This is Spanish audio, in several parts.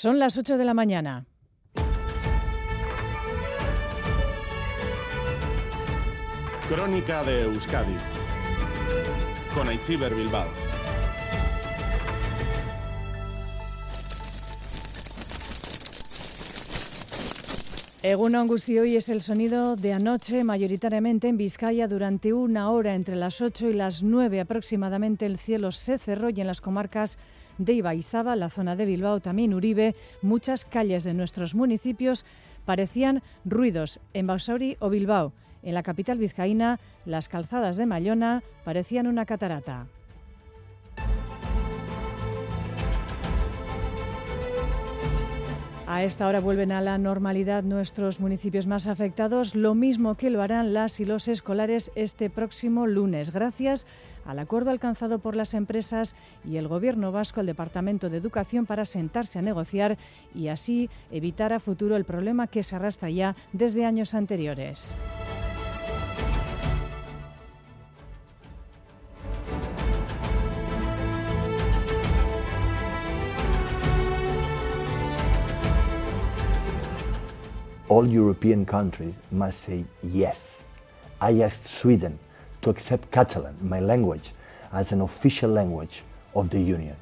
Son las 8 de la mañana. Crónica de Euskadi con Aichiber Bilbao. Egunon Guzti hoy es el sonido de anoche, mayoritariamente en Vizcaya, durante una hora entre las 8 y las 9 aproximadamente el cielo se cerró y en las comarcas de Ibaizaba, la zona de Bilbao, también Uribe, muchas calles de nuestros municipios parecían ruidos en Basauri o Bilbao. En la capital vizcaína, las calzadas de Mayona parecían una catarata. A esta hora vuelven a la normalidad nuestros municipios más afectados, lo mismo que lo harán las y los escolares este próximo lunes, gracias al acuerdo alcanzado por las empresas y el Gobierno vasco, el Departamento de Educación, para sentarse a negociar y así evitar a futuro el problema que se arrastra ya desde años anteriores. All European countries must say yes. I asked Sweden to accept Catalan, my language, as an official language of the Union.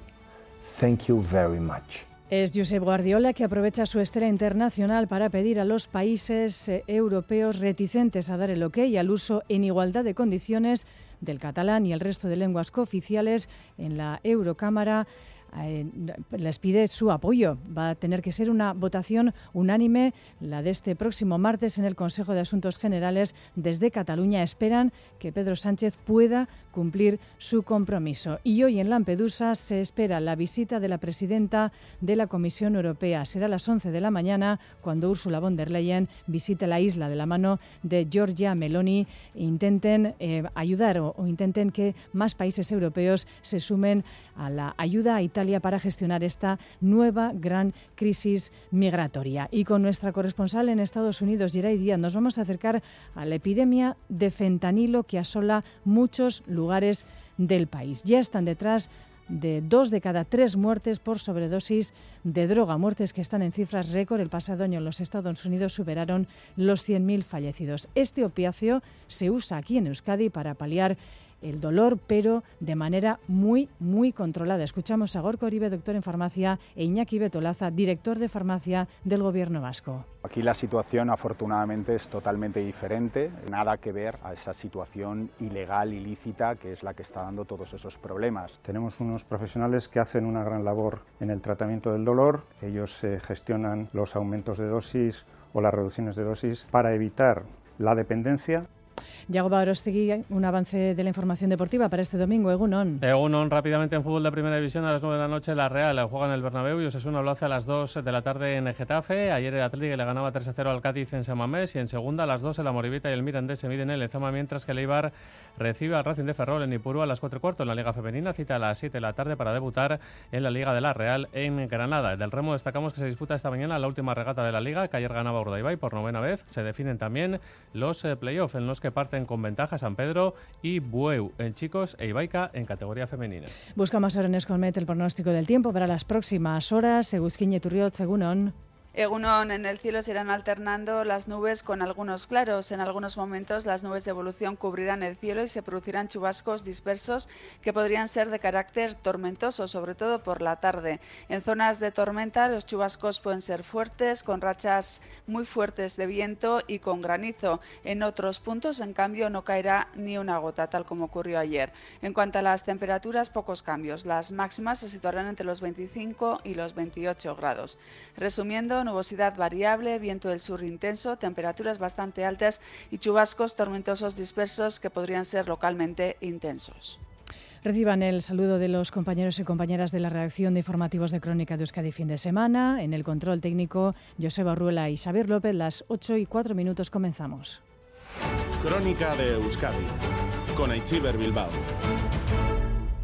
Thank you very much. Es Josep Guardiola que aprovecha su estrella internacional para pedir a los países eh, europeos reticentes a dar el ok al uso en igualdad de condiciones del catalán y el resto de lenguas cooficiales en la Eurocámara eh, les pide su apoyo. Va a tener que ser una votación unánime la de este próximo martes en el Consejo de Asuntos Generales. Desde Cataluña esperan que Pedro Sánchez pueda cumplir su compromiso. Y hoy en Lampedusa se espera la visita de la presidenta de la Comisión Europea. Será a las 11 de la mañana cuando Ursula von der Leyen visite la isla de la mano de Giorgia Meloni intenten eh, ayudar o, o intenten que más países europeos se sumen a la ayuda a Italia para gestionar esta nueva gran crisis migratoria. Y con nuestra corresponsal en Estados Unidos, Geray Díaz, nos vamos a acercar a la epidemia de fentanilo que asola muchos lugares del país. Ya están detrás de dos de cada tres muertes por sobredosis de droga, muertes que están en cifras récord. El pasado año en los Estados Unidos superaron los 100.000 fallecidos. Este opiáceo se usa aquí en Euskadi para paliar el dolor, pero de manera muy, muy controlada. Escuchamos a Gorko Oribe, doctor en farmacia, e Iñaki Betolaza, director de farmacia del Gobierno vasco. Aquí la situación afortunadamente es totalmente diferente, nada que ver a esa situación ilegal, ilícita, que es la que está dando todos esos problemas. Tenemos unos profesionales que hacen una gran labor en el tratamiento del dolor, ellos eh, gestionan los aumentos de dosis o las reducciones de dosis para evitar la dependencia Yago Barostegui, un avance de la información deportiva para este domingo. Egunon. Egunon, rápidamente en fútbol de primera división a las 9 de la noche la Real juega en el Bernabéu y Osasuna lo hace a las 2 de la tarde en Getafe. Ayer el Atlético le ganaba 3 a 0 al Cádiz en Samamés y en segunda a las 2 la Moribita y el Mirandés se miden en el Ezama mientras que el Eibar recibe al Racing de Ferrol en Ipurú a las 4 y cuarto en la Liga Femenina. Cita a las 7 de la tarde para debutar en la Liga de la Real en Granada. Del remo destacamos que se disputa esta mañana la última regata de la Liga que ayer ganaba Urdaibai por novena vez. Se definen también los eh, playoffs en los que parten con ventaja San Pedro y Bueu en chicos e Ibaica en categoría femenina. Buscamos ahora en Escolmet el pronóstico del tiempo para las próximas horas. Egusquiñe Turriot, según Egunon, en el cielo se irán alternando las nubes con algunos claros. En algunos momentos las nubes de evolución cubrirán el cielo y se producirán chubascos dispersos que podrían ser de carácter tormentoso, sobre todo por la tarde. En zonas de tormenta los chubascos pueden ser fuertes, con rachas muy fuertes de viento y con granizo. En otros puntos, en cambio, no caerá ni una gota, tal como ocurrió ayer. En cuanto a las temperaturas, pocos cambios. Las máximas se situarán entre los 25 y los 28 grados. Resumiendo, nubosidad variable, viento del sur intenso, temperaturas bastante altas y chubascos tormentosos dispersos que podrían ser localmente intensos. Reciban el saludo de los compañeros y compañeras de la redacción de informativos de Crónica de Euskadi fin de semana. En el control técnico, Joseba Ruela y Xavier López, las 8 y 4 minutos comenzamos. Crónica de Euskadi con Aichiber Bilbao.